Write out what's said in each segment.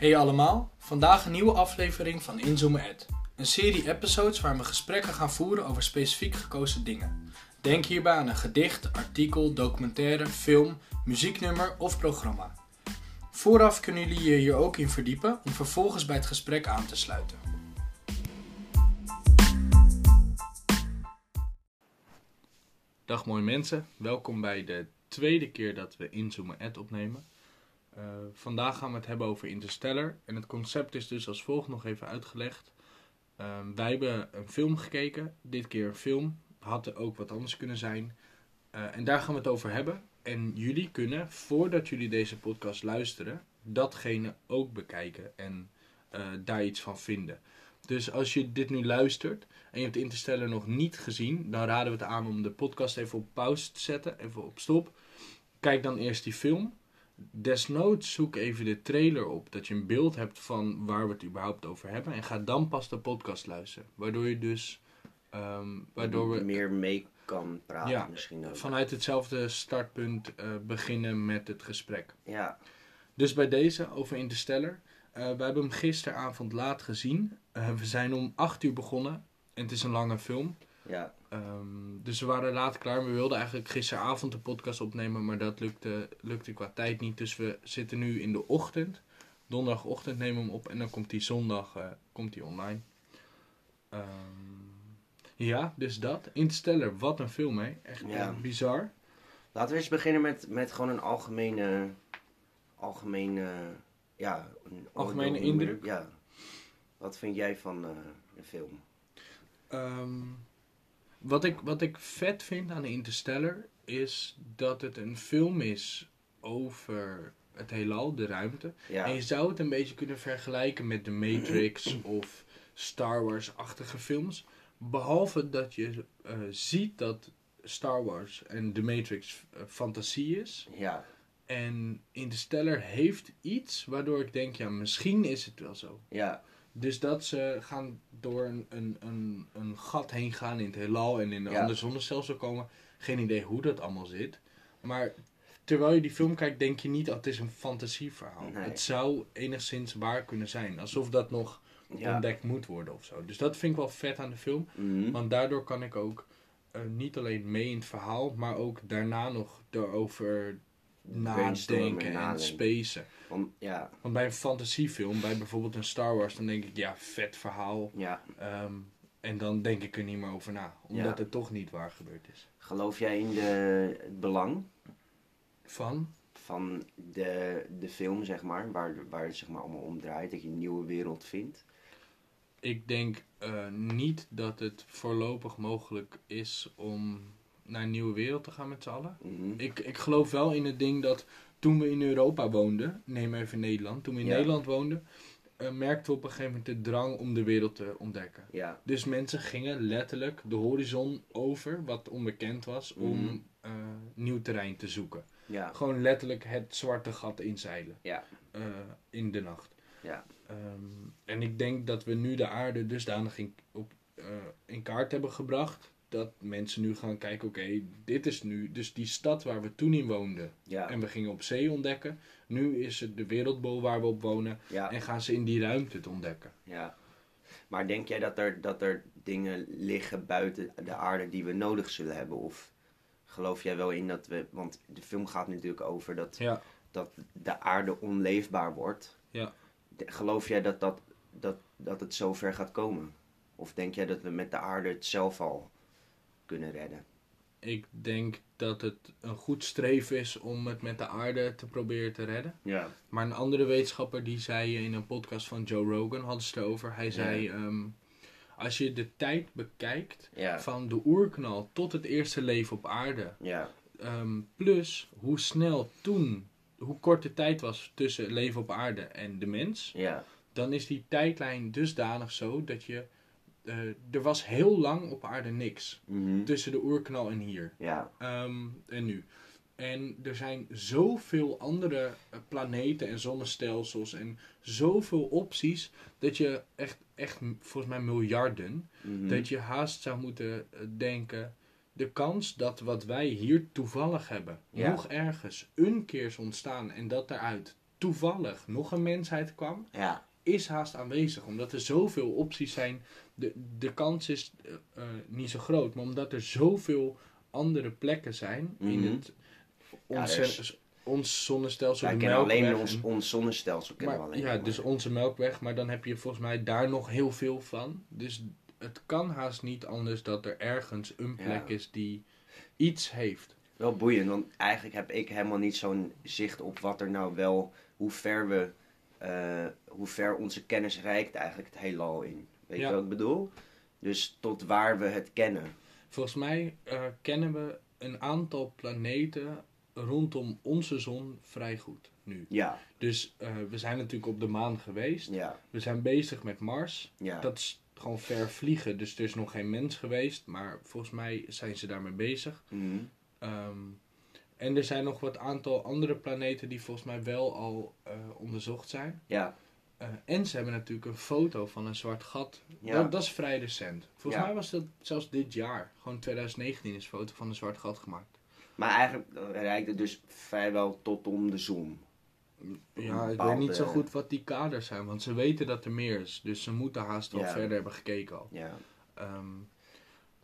Hey allemaal, vandaag een nieuwe aflevering van Inzoomen Ed. Een serie episodes waar we gesprekken gaan voeren over specifiek gekozen dingen. Denk hierbij aan een gedicht, artikel, documentaire, film, muzieknummer of programma. Vooraf kunnen jullie je hier ook in verdiepen om vervolgens bij het gesprek aan te sluiten. Dag mooie mensen, welkom bij de tweede keer dat we Inzoomen Ed opnemen. Uh, vandaag gaan we het hebben over Interstellar. En het concept is dus als volgt nog even uitgelegd. Uh, wij hebben een film gekeken, dit keer een film. Had er ook wat anders kunnen zijn. Uh, en daar gaan we het over hebben. En jullie kunnen, voordat jullie deze podcast luisteren, datgene ook bekijken en eh, daar iets van vinden. Dus als je dit nu luistert en je hebt Interstellar nog niet gezien, dan raden we het aan om de podcast even op pauze te zetten, even op stop. Kijk dan eerst die film desnoods zoek even de trailer op, dat je een beeld hebt van waar we het überhaupt over hebben. En ga dan pas de podcast luisteren. Waardoor je dus. Um, waardoor we meer mee kan praten ja, misschien ook. Vanuit hetzelfde startpunt uh, beginnen met het gesprek. Ja. Dus bij deze over Interstellar. Uh, we hebben hem gisteravond laat gezien. Uh, we zijn om 8 uur begonnen. En het is een lange film. Ja. Um, dus we waren laat klaar. We wilden eigenlijk gisteravond de podcast opnemen, maar dat lukte, lukte qua tijd niet. Dus we zitten nu in de ochtend. Donderdagochtend nemen we hem op en dan komt hij zondag uh, komt hij online. Um, ja, dus dat. Interstellar, wat een film hè. Echt ja. bizar. Laten we eens beginnen met, met gewoon een algemene, algemene, ja, een algemene indruk. Ja. Wat vind jij van uh, de film? Um, wat ik, wat ik vet vind aan Interstellar is dat het een film is over het heelal, de ruimte. En je zou het een beetje kunnen vergelijken met The Matrix of Star Wars-achtige films. Behalve dat je uh, ziet dat Star Wars en The Matrix uh, fantasie is. Ja. En Interstellar heeft iets waardoor ik denk, ja, misschien is het wel zo. Ja. Dus dat ze gaan door een, een, een, een gat heen gaan in het heelal en in een ja. ander zonnestelsel komen. Geen idee hoe dat allemaal zit. Maar terwijl je die film kijkt, denk je niet dat het is een fantasieverhaal. Nee. Het zou enigszins waar kunnen zijn. Alsof dat nog ja. ontdekt moet worden of zo. Dus dat vind ik wel vet aan de film. Mm -hmm. Want daardoor kan ik ook uh, niet alleen mee in het verhaal, maar ook daarna nog erover nadenken en spacen. Want, ja. Want bij een fantasiefilm, bij bijvoorbeeld een Star Wars, dan denk ik, ja, vet verhaal. Ja. Um, en dan denk ik er niet meer over na, omdat ja. het toch niet waar gebeurd is. Geloof jij in de, het belang? Van? Van de, de film, zeg maar, waar, waar het zeg maar allemaal om draait, dat je een nieuwe wereld vindt? Ik denk uh, niet dat het voorlopig mogelijk is om naar een nieuwe wereld te gaan met z'n allen. Mm -hmm. ik, ik geloof wel in het ding dat toen we in Europa woonden, neem even Nederland, toen we in ja. Nederland woonden, uh, merkten we op een gegeven moment de drang om de wereld te ontdekken. Ja. Dus mensen gingen letterlijk de horizon over, wat onbekend was, mm -hmm. om uh, nieuw terrein te zoeken. Ja. Gewoon letterlijk het zwarte gat inzeilen. Ja. Uh, in de nacht. Ja. Um, en ik denk dat we nu de aarde dusdanig in, op, in kaart hebben gebracht dat mensen nu gaan kijken, oké, okay, dit is nu dus die stad waar we toen in woonden. Ja. En we gingen op zee ontdekken. Nu is het de wereldbol waar we op wonen. Ja. En gaan ze in die ruimte het ontdekken. Ja. Maar denk jij dat er, dat er dingen liggen buiten de aarde die we nodig zullen hebben? Of geloof jij wel in dat we... Want de film gaat natuurlijk over dat, ja. dat de aarde onleefbaar wordt. Ja. Geloof jij dat, dat, dat, dat het zover gaat komen? Of denk jij dat we met de aarde het zelf al kunnen redden. Ik denk dat het een goed streven is om het met de aarde te proberen te redden. Ja. Maar een andere wetenschapper die zei in een podcast van Joe Rogan, hadden ze het over. Hij zei, ja. um, als je de tijd bekijkt ja. van de oerknal tot het eerste leven op aarde. Ja. Um, plus hoe snel toen, hoe kort de tijd was tussen leven op aarde en de mens. Ja. Dan is die tijdlijn dusdanig zo dat je uh, er was heel lang op aarde niks. Mm -hmm. Tussen de oerknal en hier. Ja. Um, en nu. En er zijn zoveel andere planeten en zonnestelsels en zoveel opties dat je echt, echt volgens mij miljarden, mm -hmm. dat je haast zou moeten denken, de kans dat wat wij hier toevallig hebben, ja. nog ergens een keer is ontstaan en dat daaruit toevallig nog een mensheid kwam, Ja, is haast aanwezig. Omdat er zoveel opties zijn. De, de kans is eh, eh, niet zo groot. Maar omdat er zoveel andere plekken zijn in Mhm. het Ja, ons, er is- ons zonnestelsel. wij de kennen alleen ons, ons zonnestelsel. Kennen we alleen ja, maar. dus onze melkweg. Maar dan heb je volgens mij daar nog heel veel van. Dus het kan haast niet anders dat er ergens een plek Ja. is die iets heeft. Wel boeiend, want eigenlijk heb ik helemaal niet zo'n zicht op wat er nou wel, hoe ver we, eh, hoe ver onze kennis reikt eigenlijk het heelal in. Weet Ja. je wat ik bedoel? Dus tot waar we het kennen. Volgens mij eh, kennen we een aantal planeten rondom onze zon vrij goed nu. Ja, Dus eh, we zijn natuurlijk op de maan geweest. ja, We zijn bezig met Mars. ja. Dat is gewoon ver vliegen, dus er is nog geen mens geweest. Maar volgens mij zijn ze daarmee bezig. Ehm, en er zijn nog wat aantal andere planeten die volgens mij wel al eh, onderzocht zijn. ja, Eh, en ze hebben natuurlijk een foto van een zwart gat. ja. Dat, dat is vrij recent. Volgens Ja. mij was dat zelfs dit jaar. Gewoon 2019 is een foto van een zwart gat gemaakt. Maar eigenlijk reikt het dus vrijwel tot om de zon. Ja, ik weet niet zo goed wat die kaders zijn. Want ze weten dat er meer is. Dus ze moeten haast wel Ja. verder hebben gekeken al. Ja. Ehm,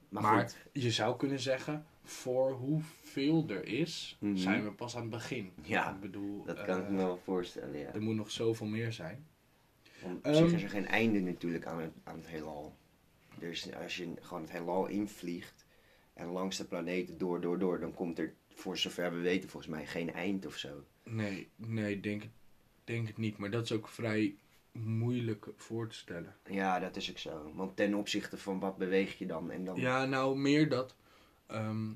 Maar, je zou kunnen zeggen, voor hoeveel er is, Mhm. zijn we pas aan het begin. Ja, ik bedoel, dat kan ik eh, me wel voorstellen, ja. Er moet nog zoveel meer zijn. Want op Ehm, zich is er geen einde natuurlijk aan het, aan het heelal. Dus als je gewoon het heelal invliegt en langs de planeten door, door, door, dan komt er, voor zover we weten, volgens mij geen eind of zo. Nee, nee, denk, denk het niet. Maar dat is ook vrij moeilijk voor te stellen. Ja, dat is ook zo. Want ten opzichte van wat beweeg je dan? En dan Ja, nou, meer dat. ehm,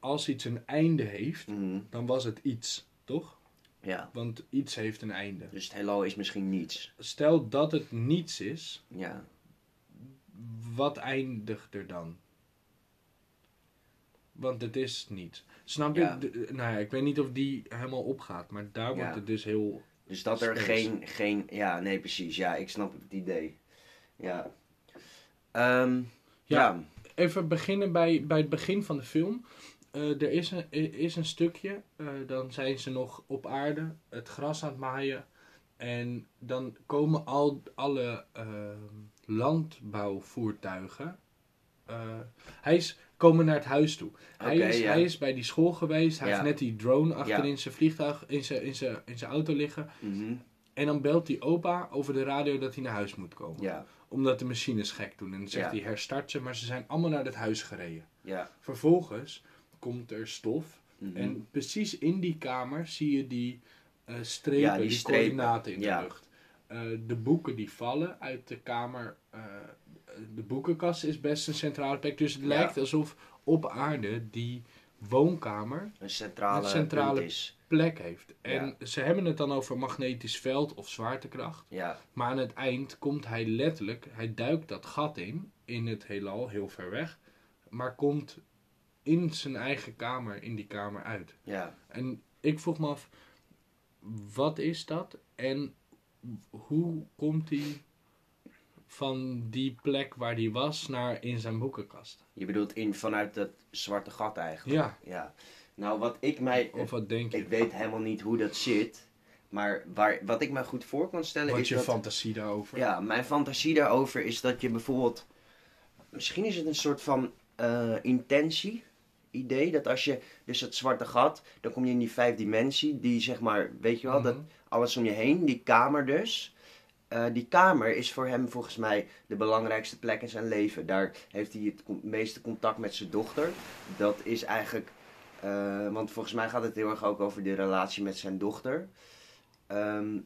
als iets een einde heeft, Mhm, dan was het iets, toch? Ja. Want iets heeft een einde. Dus het heelal is misschien niets. Stel dat het niets is, Ja. wat eindigt er dan? Want het is niet. Snap je? Ja. Nou ja, ik weet niet of die helemaal opgaat, maar daar wordt Ja. het dus heel. Dus dat er Space. geen, geen... Ja, nee, precies. Ja, ik snap het idee. Ja. Ehm, Ja. ja. Even beginnen bij, bij het begin van de film. Eh, er is een, is een stukje, eh, dan zijn ze nog op aarde, het gras aan het maaien. En dan komen al alle eh, landbouwvoertuigen. eh, hij is komen naar het huis toe. hij, is, ja. hij is bij die school geweest. Hij Ja. heeft net die drone achter Ja. in zijn vliegtuig, in zijn, in, zijn, in zijn auto liggen. Mhm. En dan belt die opa over de radio dat hij naar huis moet komen. Omdat de machines gek doen. En dan zegt hij herstart ze, maar ze zijn allemaal naar het huis gereden. Ja. Vervolgens komt er stof. Mhm. En precies in die kamer zie je die eh, strepen, Ja, die, die strepen. coördinaten in Ja. de lucht. Eh, de boeken die vallen uit de kamer. eh, de boekenkast is best een centrale plek. Dus het Ja. lijkt alsof op aarde die woonkamer Een centrale, Een centrale- plek heeft. En ze hebben het dan over magnetisch veld of zwaartekracht. Ja. Maar aan het eind komt hij letterlijk, hij duikt dat gat in, in het heelal, heel ver weg. Maar komt in zijn eigen kamer, in die kamer uit. Ja. En ik vroeg me af, wat is dat? En hoe komt hij van die plek waar hij was naar in zijn boekenkast? Je bedoelt in, vanuit dat zwarte gat eigenlijk. Ja, Ja. Nou, wat ik mij... of wat denk je? Ik weet helemaal niet hoe dat zit. Maar waar, wat ik me goed voor kan stellen Wat is je dat... fantasie daarover? Ja, mijn fantasie daarover is dat je bijvoorbeeld... Misschien is het een soort van eh, intentie idee. Dat als je dus het zwarte gat, dan kom je in die vijf dimensie. Die zeg maar, weet je wel, dat Mhm. alles om je heen, die kamer dus. Eh, die kamer is voor hem volgens mij de belangrijkste plek in zijn leven. Daar heeft hij het meeste contact met zijn dochter. Dat is eigenlijk, eh, want volgens mij gaat het heel erg ook over de relatie met zijn dochter. Ehm,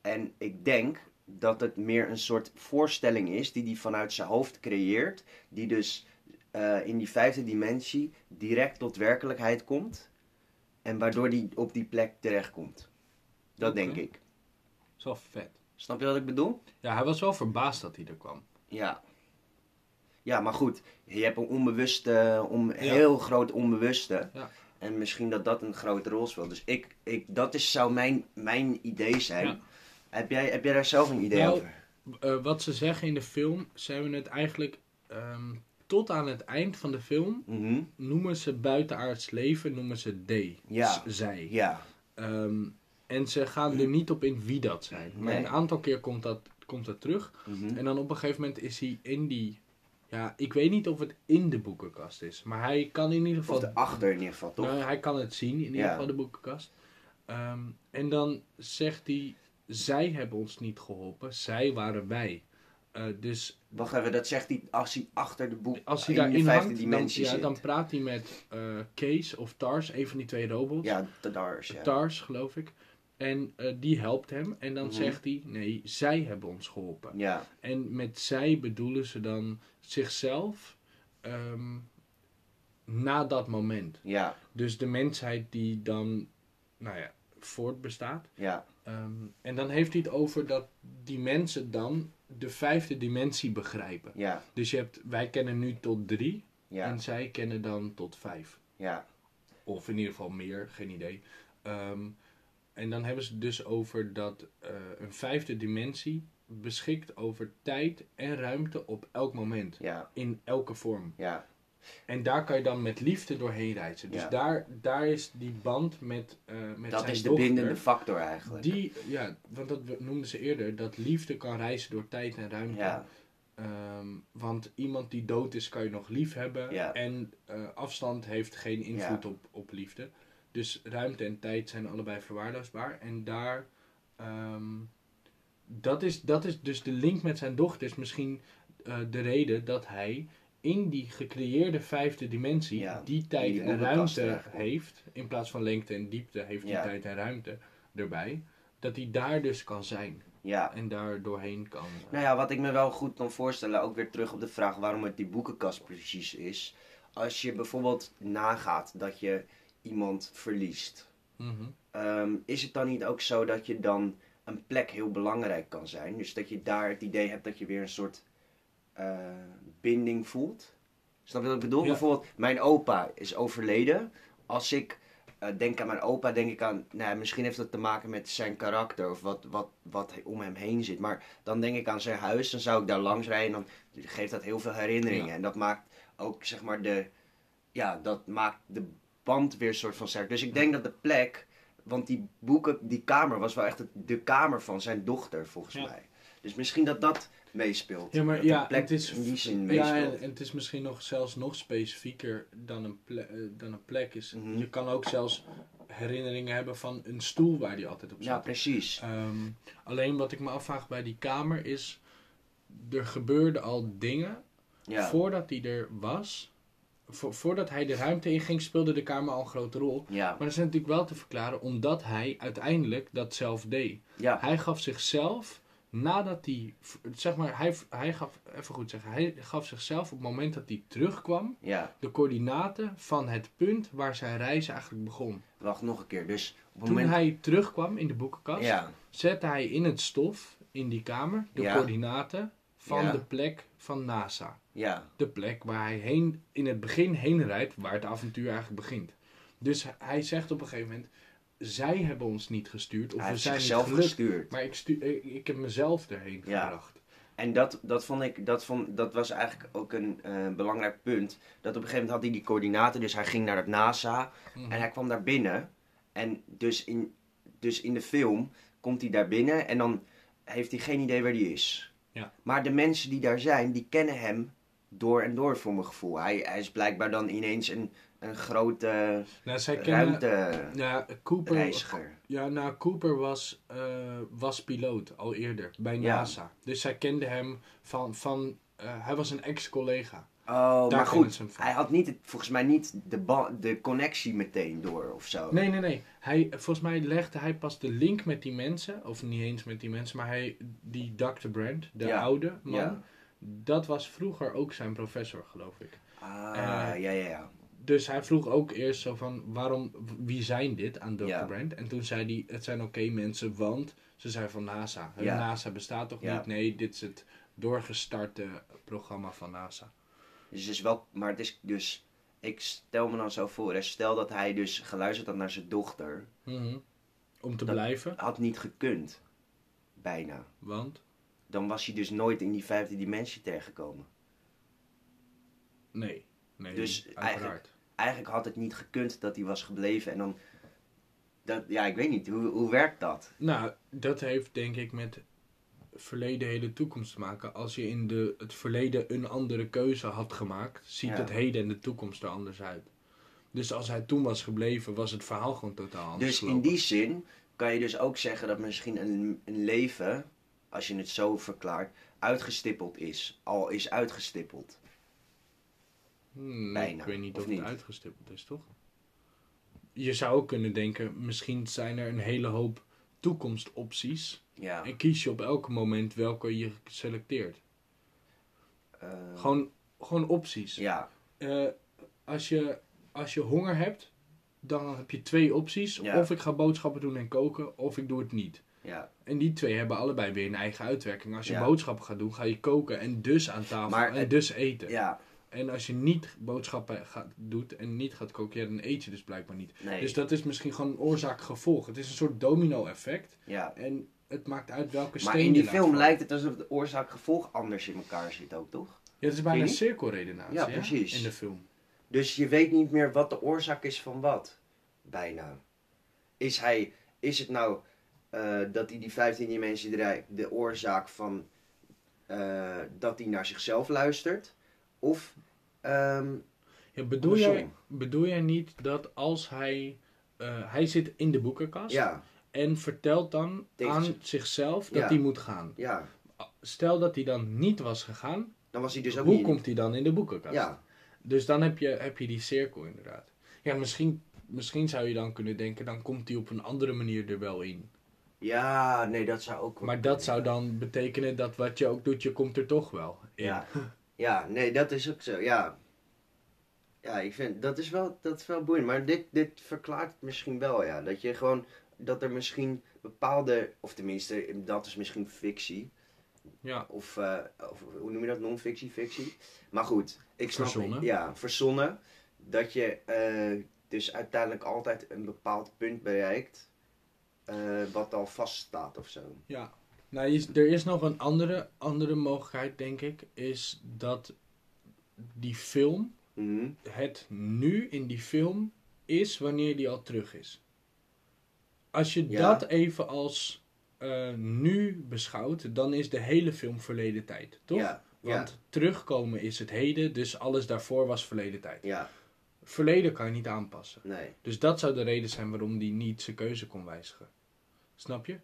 en ik denk dat het meer een soort voorstelling is die hij vanuit zijn hoofd creëert. Die dus eh, in die vijfde dimensie direct tot werkelijkheid komt. En waardoor hij op die plek terechtkomt. Dat denk ik. Dat is wel vet. Snap je wat ik bedoel? Ja, hij was wel verbaasd dat hij er kwam. Ja. Ja, maar goed. Je hebt een onbewuste, om, heel groot onbewuste. Ja. En misschien dat dat een grote rol speelt. Dus ik, ik, dat is, zou mijn, mijn idee zijn. Ja. Heb, jij, heb jij daar zelf een idee Nou, over? Eh, wat ze zeggen in de film, ze hebben het eigenlijk ehm, tot aan het eind van de film Mhm. noemen ze buitenaards leven, noemen ze D. Ja. zij. Ja. Ehm, En ze gaan er niet op in wie dat zijn. Maar Nee. een aantal keer komt dat, komt dat terug. Mhm. En dan op een gegeven moment is hij in die... Ja, ik weet niet of het in de boekenkast is. Maar hij kan in ieder geval... Of de achter in ieder geval, toch? Nou, hij kan het zien, in ieder Ja. geval de boekenkast. Ehm, en dan zegt hij... Zij hebben ons niet geholpen. Zij waren wij. Eh, dus Wacht even, dat zegt hij als hij achter de boek als hij in de vijfde hangt, dan, dimensie ja, zit. dan praat hij met eh Kees of Tars, een van die twee robots. Ja, de Dars, ja. Tars, geloof ik. En eh, die helpt hem. En dan Mhm. zegt hij, nee, zij hebben ons geholpen. Ja, En met zij bedoelen ze dan zichzelf ehm, na dat moment. ja, Dus de mensheid die dan, nou ja, voortbestaat. ja, Ehm, en dan heeft hij het over dat die mensen dan de vijfde dimensie begrijpen. ja, Dus je hebt, wij kennen nu tot drie ja, en zij kennen dan tot vijf. ja, Of in ieder geval meer, geen idee. Ehm, en dan hebben ze het dus over dat eh, een vijfde dimensie beschikt over tijd en ruimte op elk moment. ja, In elke vorm. ja, En daar kan je dan met liefde doorheen reizen. Dus Ja. daar, daar is die band met, eh met Dat zijn is de dochter. bindende factor eigenlijk. Die, ja, want dat noemden ze eerder, dat liefde kan reizen door tijd en ruimte. Ja, Ehm, want iemand die dood is, kan je nog lief hebben. Ja. En eh, afstand heeft geen invloed op, op liefde. Dus ruimte en tijd zijn allebei verwaarloosbaar. En daar. ehm, dat, is, dat is dus de link met zijn dochter. Is misschien eh, de reden dat hij in die gecreëerde vijfde dimensie. Ja, die tijd die en ruimte heeft. In plaats van lengte en diepte heeft hij Ja. tijd en ruimte erbij. Dat hij daar dus kan zijn. ja. En daar doorheen kan. eh, Nou ja, wat ik me wel goed kan voorstellen, ook weer terug op de vraag waarom het die boekenkast precies is. Als je bijvoorbeeld nagaat dat je iemand verliest, mhm. ehm, is het dan niet ook zo dat je dan een plek heel belangrijk kan zijn? Dus dat je daar het idee hebt dat je weer een soort eh, binding voelt? Snap je wat ik bedoel? Ja. Bijvoorbeeld, mijn opa is overleden. Als ik eh, denk aan mijn opa, denk ik aan, nou, misschien heeft dat te maken met zijn karakter of wat, wat, wat om hem heen zit. Maar dan denk ik aan zijn huis, dan zou ik daar langs rijden en dan geeft dat heel veel herinneringen. Ja. En dat maakt ook, zeg maar, de, ja, dat maakt de band weer een soort van sterk. Dus ik denk dat de plek, want die boeken, die kamer was wel echt de kamer van zijn dochter, volgens mij. Dus misschien dat dat meespeelt. Ja, maar ja, plek het is, in die zin ja, meespeelt. en, en het is misschien nog zelfs nog specifieker dan een, ple- eh, dan een plek is. Mhm. Je kan ook zelfs herinneringen hebben van een stoel waar die altijd op Ja, zat. precies. Ehm, alleen wat ik me afvraag bij die kamer is, er gebeurden al dingen Ja, voordat hij er was. Vo- voordat hij de ruimte inging, speelde de kamer al een grote rol. ja, Maar dat is natuurlijk wel te verklaren omdat hij uiteindelijk dat zelf deed. ja, Hij gaf zichzelf, nadat hij, zeg maar, hij, hij gaf, even goed zeggen, hij gaf zichzelf op het moment dat hij terugkwam, ja. de coördinaten van het punt waar zijn reis eigenlijk begon. Wacht nog een keer. Dus op het Toen moment... hij terugkwam in de boekenkast, Ja, zette hij in het stof, in die kamer, de Ja. coördinaten van de plek van NASA. ja, De plek waar hij heen, in het begin heen rijdt, waar het avontuur eigenlijk begint. Dus hij zegt op een gegeven moment, zij hebben ons niet gestuurd, of hij we zijn zichzelf gelukt. gestuurd. Maar ik, stu- ik, ik heb mezelf erheen Ja. gebracht. En dat, dat vond ik, dat, vond, dat was eigenlijk ook een eh, belangrijk punt. Dat op een gegeven moment had hij die coördinaten, dus hij ging naar het NASA Mhm. en hij kwam daar binnen. En dus in, dus in de film komt hij daar binnen en dan heeft hij geen idee waar hij is. Ja. Maar de mensen die daar zijn, die kennen hem door en door voor mijn gevoel. Hij, hij is blijkbaar dan ineens een, een grote Nou, zij kennen... ruimtereiziger. Ja, Cooper, ja, nou, Cooper was, eh, was piloot al eerder bij Ja. NASA. Dus zij kende hem van... van eh, hij was een ex-collega. Oh, Daar maar kennen goed, hij had niet, het- volgens mij niet de, de connectie meteen door of zo. Nee, nee, nee. Hij, volgens mij legde hij pas de link met die mensen. Of niet eens met die mensen, maar hij, die Dr. Brand, de Ja. oude man. Ja. Dat was vroeger ook zijn professor, geloof ik. Ah, Eh, ja, ja, ja. Dus hij vroeg ook eerst zo van, waarom, wie zijn dit aan Dr. Ja. Brand? En toen zei hij, het zijn oké mensen, want ze zijn van NASA. Hun Ja. NASA bestaat toch Ja. niet? Nee, dit is het doorgestarte programma van NASA. Dus het is wel, maar het is dus, ik stel me dan zo voor, hè, stel dat hij dus geluisterd had naar zijn dochter, Mhm. Om te Dat- blijven, had niet gekund, bijna. want, Dan was hij dus nooit in die vijfde dimensie terechtgekomen. nee. Nee, Dus uiteraard. Eigenlijk had het niet gekund dat hij was gebleven en dan Dat, ja, ik weet niet. Hoe, hoe werkt dat? Nou, dat heeft denk ik met verleden, hele toekomst te maken. Als je in de, het verleden een andere keuze had gemaakt, ziet Ja. het heden en de toekomst er anders uit. Dus als hij toen was gebleven, was het verhaal gewoon totaal anders. Dus in die zin kan je dus ook zeggen dat misschien een, een leven, als je het zo verklaart, uitgestippeld is. Al is uitgestippeld. Hmm, Bijna, ik weet niet of of, niet? het uitgestippeld is, toch? Je zou ook kunnen denken, misschien zijn er een hele hoop toekomstopties. Ja. En kies je op elk moment welke je selecteert. eh, Gewoon, gewoon opties. ja. Eh, als, je, als je honger hebt, dan heb je twee opties. Ja. Of ik ga boodschappen doen en koken, of ik doe het niet. Ja. En die twee hebben allebei weer een eigen uitwerking. Als je Ja. boodschappen gaat doen, ga je koken en dus aan tafel Maar en het- dus eten. Ja. En als je niet boodschappen gaat, doet en niet gaat koken, dan eet je dus blijkbaar niet. Nee. Dus dat is misschien gewoon een oorzaak-gevolg. Het is een soort domino-effect. ja. En het maakt uit welke steen Maar in je die film lijkt het alsof de oorzaak-gevolg anders in elkaar zit ook, toch? Ja, het is bijna een je cirkelredenatie Ja, precies. in de film. Dus je weet niet meer wat de oorzaak is van wat. Bijna. Is, hij, is het nou eh, dat hij die 15 dimensie de oorzaak van eh, dat hij naar zichzelf luistert? Of ehm, Ja, bedoel, jij, bedoel jij niet dat als hij... eh, hij zit in de boekenkast Ja, en vertelt dan Tegen aan zich- zichzelf dat Ja. hij moet gaan. ja. Stel dat hij dan niet was gegaan, Dan was hij dus ook hoe niet... komt hij dan in de boekenkast? Ja, Dus dan heb je, heb je die cirkel inderdaad. Ja, misschien, misschien zou je dan kunnen denken, dan komt hij op een andere manier er wel in. ja, nee, dat zou ook Maar dat zou dan betekenen dat wat je ook doet, je komt er toch wel in. Ja. ja, nee, dat is ook zo, ja. Ja, ik vind, dat is wel, dat is wel boeiend. Maar dit, dit verklaart het misschien wel, ja. Dat je gewoon, dat er misschien bepaalde, of tenminste, dat is misschien fictie. Ja. Of, eh, of hoe noem je dat, non-fictie, fictie. Maar goed, ik snap Verzonnen. Ja, verzonnen. Dat je eh, dus uiteindelijk altijd een bepaald punt bereikt. eh, wat al vaststaat of zo. Ja. Nou, er is nog een andere, andere mogelijkheid, denk ik. Is dat die film, Mhm. het nu in die film, is wanneer die al terug is. Als je Ja. dat even als eh, nu beschouwt, dan is de hele film verleden tijd, toch? Ja, Want terugkomen is het heden, dus alles daarvoor was verleden tijd. ja, Verleden kan je niet aanpassen. nee. Dus dat zou de reden zijn waarom die niet zijn keuze kon wijzigen. Snap je?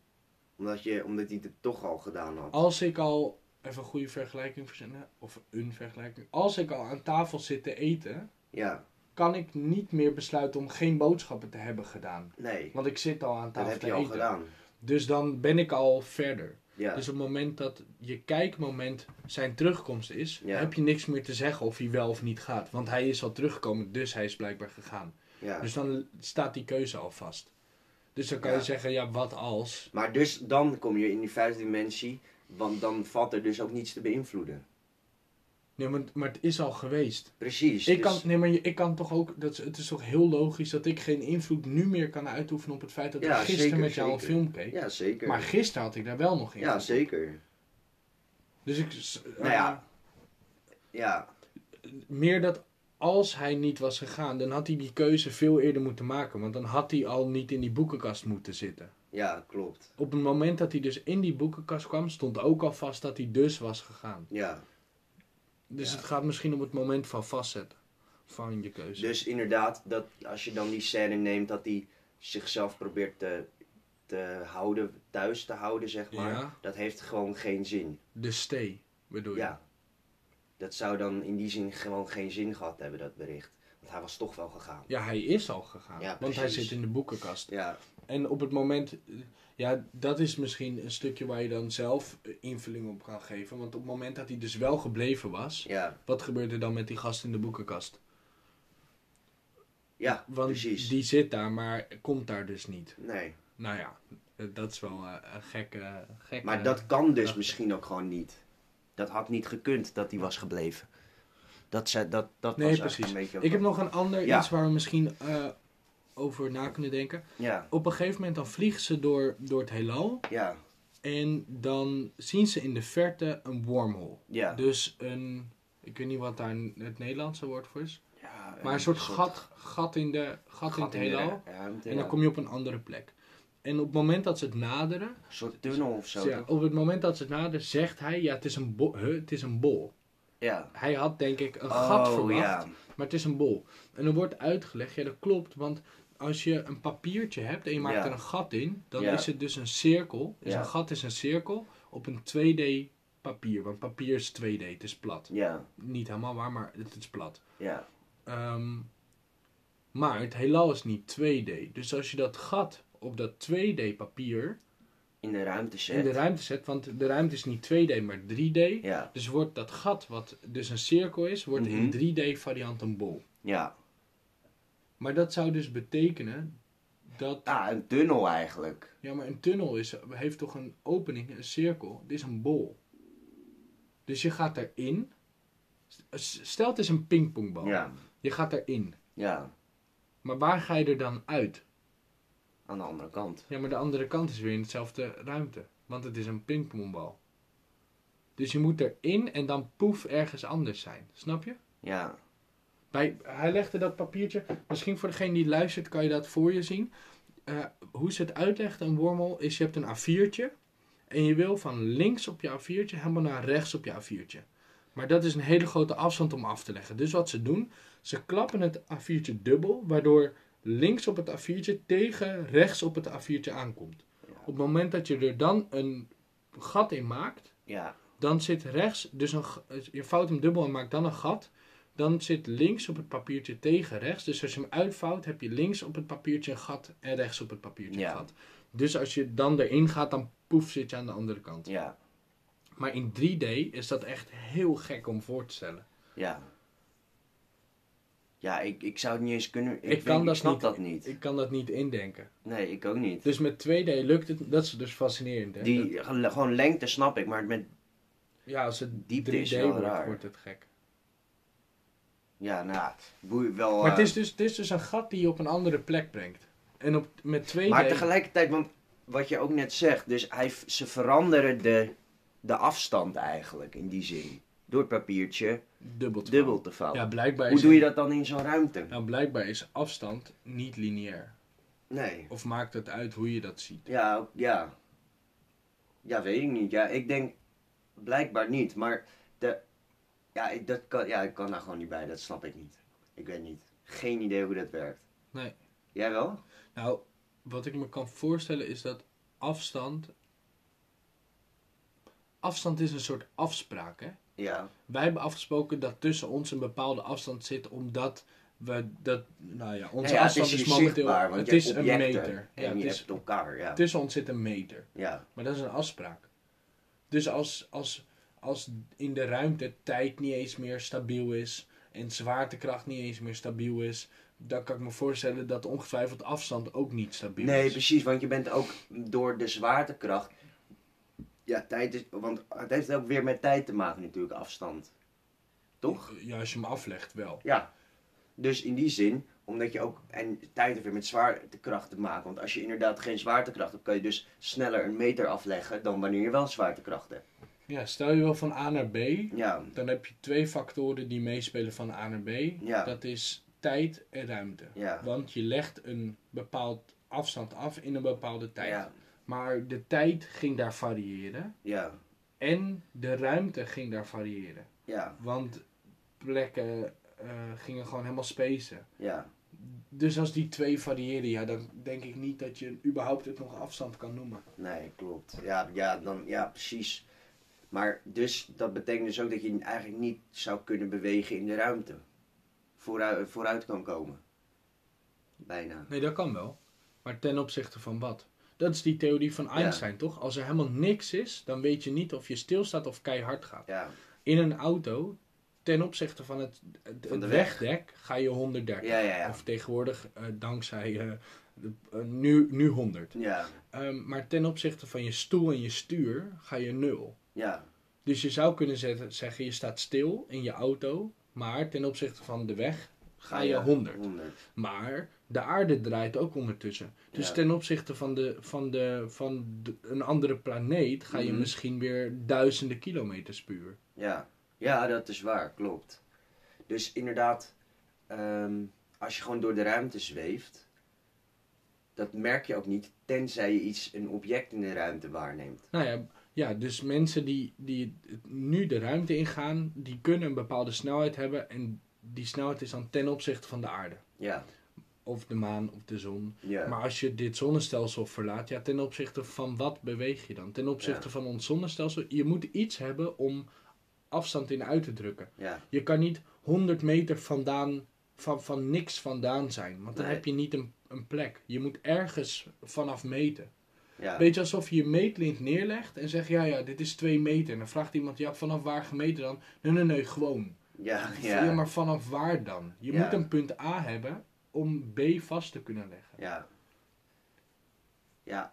Omdat, je, omdat hij het toch al gedaan had. Als ik al, even een goede vergelijking verzinnen, of een vergelijking. Als ik al aan tafel zit te eten, Ja, kan ik niet meer besluiten om geen boodschappen te hebben gedaan. nee. Want ik zit al aan Dat tafel heb te je al eten. gedaan. Dus dan ben ik al verder. Ja, Dus op het moment dat je kijkmoment zijn terugkomst is, Ja. heb je niks meer te zeggen of hij wel of niet gaat. Want hij is al teruggekomen, dus hij is blijkbaar gegaan. ja. Dus dan staat die keuze al vast. Dus dan kan Ja. je zeggen, ja, wat als? Maar dus dan kom je in die vijfde dimensie, want dan valt er dus ook niets te beïnvloeden. Nee, maar, maar het is al geweest. Precies. Ik dus- kan, nee, maar je- ik kan toch ook, dat het is toch heel logisch dat ik geen invloed nu meer kan uitoefenen op het feit dat Ja, ik gisteren zeker, met jou zeker. een film keek. Ja, zeker. Maar gisteren had ik daar wel nog in. ja, zeker. Dus ik, Nou ja. Ja, eh, meer dat als hij niet was gegaan, dan had hij die keuze veel eerder moeten maken. Want dan had hij al niet in die boekenkast moeten zitten. ja, klopt. Op het moment dat hij dus in die boekenkast kwam, stond ook al vast dat hij dus was gegaan. Ja. Dus Ja. het gaat misschien om het moment van vastzetten van je keuze. Dus inderdaad, dat als je dan die scène neemt dat hij zichzelf probeert te, te houden, thuis te houden, zeg maar. Ja. Dat heeft gewoon geen zin. De stay, bedoel je? Ja. Dat zou dan in die zin gewoon geen zin gehad hebben, dat bericht. Want hij was toch wel gegaan. Ja, hij is al gegaan. Ja, want hij zit in de boekenkast. Ja, En op het moment, eh, ja, dat is misschien een stukje waar je dan zelf eh, invulling op kan geven. Want op het moment dat hij dus wel gebleven was, ja, wat gebeurt er dan met die gast in de boekenkast? ja, Want precies. die zit daar, maar komt daar dus niet. Nee. Nou ja, eh, dat is wel een gekke, gekke... Maar dat kan dus misschien ook gewoon niet. Dat had niet gekund dat hij was gebleven. Dat, ze, dat, dat Nee, was precies. een beetje... Ik heb nog een ander Ja. iets waar we misschien eh, over na kunnen denken. Ja, Op een gegeven moment dan vliegen ze door, door het heelal. ja, En dan zien ze in de verte een wormhole. ja. Dus een, ik weet niet wat daar het Nederlandse woord voor is. ja Maar een soort gat, gat in, de, gat in het in de heelal. En dan kom je op een andere plek. En op het moment dat ze het naderen, Een soort tunnel of zo. ja, op het moment dat ze het naderen, zegt hij, ja, het is een, bo huh, het is een bol. Ja. Hij had denk ik een gat Oh, verwacht, ja. maar het is een bol. En er wordt uitgelegd, ja dat klopt, want als je een papiertje hebt en je maakt Ja. er een gat in, dan Ja. is het dus een cirkel. Dus een gat is een cirkel op een 2D papier. Want papier is 2D, het is plat. Ja. Niet helemaal waar, maar het is plat. Ja. Ehm, maar het heelal is niet 2D. Dus als je dat gat op dat 2D papier In de ruimte zet. in de ruimte zet, want de ruimte is niet 2D, maar 3D. Ja. Dus wordt dat gat, wat dus een cirkel is, wordt in Mhm. 3D variant een bol. Ja. Maar dat zou dus betekenen dat. Ah, een tunnel eigenlijk. Ja, maar een tunnel is, heeft toch een opening, een cirkel. Dit is een bol. Dus je gaat erin. Stel het is een pingpongbal. Ja. Je gaat erin. Ja. Maar waar ga je er dan uit? Aan de andere kant. Ja, maar de andere kant is weer in dezelfde ruimte. Want het is een pingpongbal. Dus je moet erin en dan poef ergens anders zijn. Snap je? Ja. Bij, hij legde dat papiertje. Misschien voor degene die luistert kan je dat voor je zien. Eh, hoe ze het uitlegt, een wormel, is je hebt een A4'tje. En je wil van links op je A4'tje helemaal naar rechts op je A4'tje. Maar dat is een hele grote afstand om af te leggen. Dus wat ze doen, ze klappen het A4'tje dubbel. Waardoor links op het A4'tje tegen rechts op het A4'tje aankomt. Ja. Op het moment dat je er dan een gat in maakt, Ja. dan zit rechts, dus een, je vouwt hem dubbel en maakt dan een gat. Dan zit links op het papiertje tegen rechts. Dus als je hem uitvouwt, heb je links op het papiertje een gat en rechts op het papiertje Ja. een gat. Dus als je dan erin gaat, dan poef zit je aan de andere kant. Ja. Maar in 3D is dat echt heel gek om voor te stellen. Ja. Ja, ik, ik zou het niet eens kunnen. Ik, Ik weet- kan ik dat snap niet. dat niet. Ik kan dat niet indenken. Nee, ik ook niet. Dus met 2D lukt het, dat is dus fascinerend. Hè? Die gewoon lengte snap ik, maar met. ja, als het diepte 3D is wordt, raar. wordt het gek. Ja, nou, boei wel. Maar het eh, is, dus, het is dus een gat die je op een andere plek brengt. En op, met 2D... Maar tegelijkertijd, want wat je ook net zegt, dus hij, ze veranderen de, de afstand eigenlijk in die zin. Door het papiertje dubbel te dubbel te vouwen. Ja, blijkbaar Hoe is, doe je dat dan in zo'n ruimte? nou, blijkbaar is afstand niet lineair. Nee. Of maakt het uit hoe je dat ziet? Ja, ja. Ja, weet ik niet. Ja, ik denk blijkbaar niet. Maar de, ja, ik, dat kan, ja, ik kan daar gewoon niet bij. Dat snap ik niet. Ik weet niet. Geen idee hoe dat werkt. Nee. Jij wel? Nou, wat ik me kan voorstellen is dat afstand... Afstand is een soort afspraak, hè? Ja. Wij hebben afgesproken dat tussen ons een bepaalde afstand zit, omdat we dat... Nou ja, onze ja, afstand het is momenteel... het is een meter. Ja, En het je is, hebt elkaar, ja. tussen ons zit een meter. Ja. Maar dat is een afspraak. Dus als, als, als in de ruimte tijd niet eens meer stabiel is en zwaartekracht niet eens meer stabiel is, dan kan ik me voorstellen dat ongetwijfeld afstand ook niet stabiel Nee, is. precies, want je bent ook door de zwaartekracht. Ja, tijd is. Want het heeft ook weer met tijd te maken, natuurlijk, afstand. Toch? Ja, als je hem aflegt wel. Ja. Dus in die zin, omdat je ook. En tijd heeft weer met zwaartekracht te maken. Want als je inderdaad geen zwaartekracht hebt, kan je dus sneller een meter afleggen dan wanneer je wel zwaartekracht hebt. Ja, stel je wel van A naar B, Ja, dan heb je twee factoren die meespelen van A naar B. Ja. Dat is tijd en ruimte. ja. Want je legt een bepaald afstand af in een bepaalde tijd. Maar de tijd ging daar variëren. ja, En de ruimte ging daar variëren. ja, Want plekken eh, gingen gewoon helemaal spacen. ja. Dus als die twee variëren, ja, dan denk ik niet dat je überhaupt het nog afstand kan noemen. Nee, klopt. Ja, ja, dan, ja, precies. Maar dus, dat betekent dus ook dat je eigenlijk niet zou kunnen bewegen in de ruimte. Vooruit, vooruit kan komen. Bijna. Nee, dat kan wel. Maar ten opzichte van wat? Dat is die theorie van Einstein, toch? Als er helemaal niks is, dan weet je niet of je stilstaat of keihard gaat. Ja, In een auto, ten opzichte van het, het, Van de het weg. wegdek, ga je 130. ja, ja. ja. Of tegenwoordig, eh, dankzij eh, de- eh, nu, nu 100. Ja, Ehm, maar ten opzichte van je stoel en je stuur ga je nul. ja, Dus je zou kunnen zetten, zeggen, je staat stil in je auto, maar ten opzichte van de weg ga je 100. 100. Maar de aarde draait ook ondertussen. Dus Ja. ten opzichte van, de, van, de, van de- een andere planeet ga je Mhm. misschien weer duizenden kilometers per uur. Ja. ja, dat is waar, klopt. Dus inderdaad, ehm, als je gewoon door de ruimte zweeft, dat merk je ook niet, tenzij je iets, een object in de ruimte waarneemt. Nou ja, ja dus mensen die, die nu de ruimte ingaan, die kunnen een bepaalde snelheid hebben. En die snelheid is dan ten opzichte van de aarde. Ja, Of de maan of de zon. ja, Maar als je dit zonnestelsel verlaat, ja, ten opzichte van wat beweeg je dan? Ten opzichte Ja. van ons zonnestelsel, je moet iets hebben om afstand in uit te drukken. ja, Je kan niet 100 meter vandaan, van, van niks vandaan zijn, want dan Nee. heb je niet een, een plek. Je moet ergens vanaf meten. ja. Weet je, alsof je je meetlint neerlegt en zegt, ja, ja, dit is 2 meter. En dan vraagt iemand, ja, vanaf waar gemeten dan? Nee, nee, nee, gewoon. Ja, Ja. ja, maar vanaf waar dan? Je moet een punt A hebben om B vast te kunnen leggen. ja. Ja.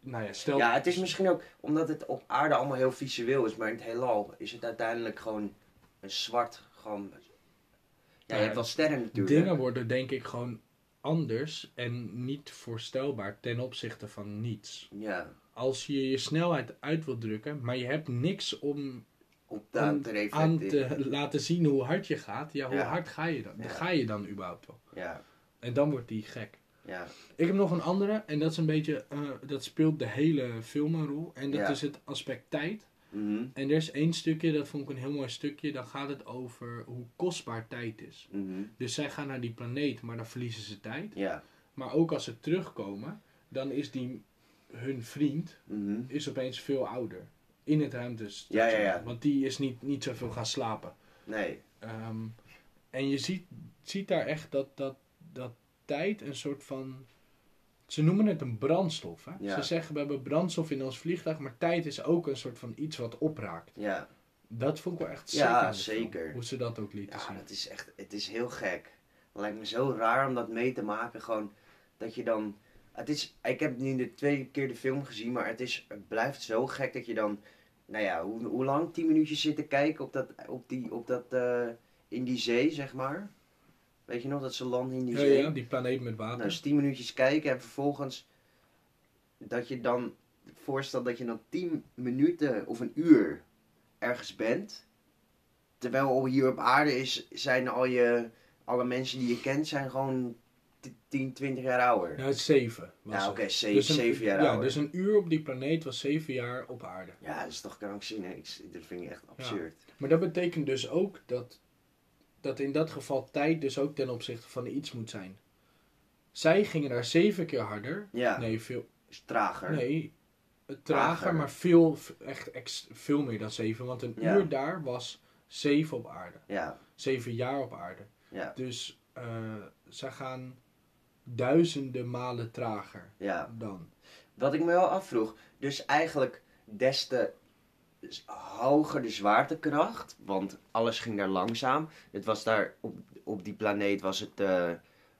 Nou ja, stel... ja, het is misschien ook omdat het op aarde allemaal heel visueel is, maar in het heelal is het uiteindelijk gewoon een zwart, gewoon... Ja, je Ja, hebt wel sterren natuurlijk. Dingen worden denk ik gewoon anders en niet voorstelbaar ten opzichte van niets. Ja, Als je je snelheid uit wilt drukken, maar je hebt niks om op de, om te aan te laten zien hoe hard je gaat, ja, hoe Ja. hard ga je dan? Ja. Ga je dan überhaupt wel? Ja, En dan wordt die gek. ja, Ik heb nog een andere en dat is een beetje, eh, dat speelt de hele film een rol. En dat Ja. is het aspect tijd. mhm, En er is één stukje, dat vond ik een heel mooi stukje, dan gaat het over hoe kostbaar tijd is. mhm, Dus zij gaan naar die planeet, maar dan verliezen ze tijd. ja, Maar ook als ze terugkomen, dan is die hun vriend mhm, is opeens veel ouder. In het ruimtestation. Ja, ja, ja. Want die is niet, niet zoveel gaan slapen. nee, Ehm, en je ziet, ziet daar echt dat, dat, dat tijd een soort van... Ze noemen het een brandstof. Hè? Ja. Ze zeggen we hebben brandstof in ons vliegtuig, maar tijd is ook een soort van iets wat opraakt. ja. Dat vond ik wel echt Ja, de film, zeker. hoe ze dat ook lieten Ja, zien. dat is echt, het is heel gek. Het lijkt me zo raar om dat mee te maken, gewoon dat je dan... Het is, ik heb nu de tweede keer de film gezien, maar het, is, het blijft zo gek dat je dan, nou ja, hoe, hoe lang? Tien minuutjes zit te kijken op dat, op die, op dat, eh, in die zee, zeg maar. Weet je nog, dat ze landen in die zee? ja, die planeet met water. Nou, dus tien minuutjes kijken en vervolgens dat je dan voorstelt dat je dan tien minuten of een uur ergens bent. Terwijl hier op aarde is, zijn al je, alle mensen die je kent zijn gewoon t- 10, 20 jaar ouder. Ja, het is zeven. was Ja, het. oké, zeven, Dus een- zeven jaar Ja, ouder. dus een uur op die planeet was zeven jaar op aarde. Ja, dat is toch krankzinnig. Ik- Dat vind ik echt absurd. Maar dat betekent dus ook dat, dat in dat geval tijd dus ook ten opzichte van iets moet zijn. Zij gingen daar zeven keer harder. Ja, Nee, veel, trager. nee het trager, Trager. maar veel, echt ex- veel meer dan zeven. Want een Ja. uur daar was zeven op aarde. Ja, Zeven jaar op aarde. ja, Dus eh zij gaan duizenden malen trager ja. dan. Wat ik me wel afvroeg, dus eigenlijk des te s- hoger de zwaartekracht, want alles ging daar langzaam. Het was daar op, op die planeet was het eh,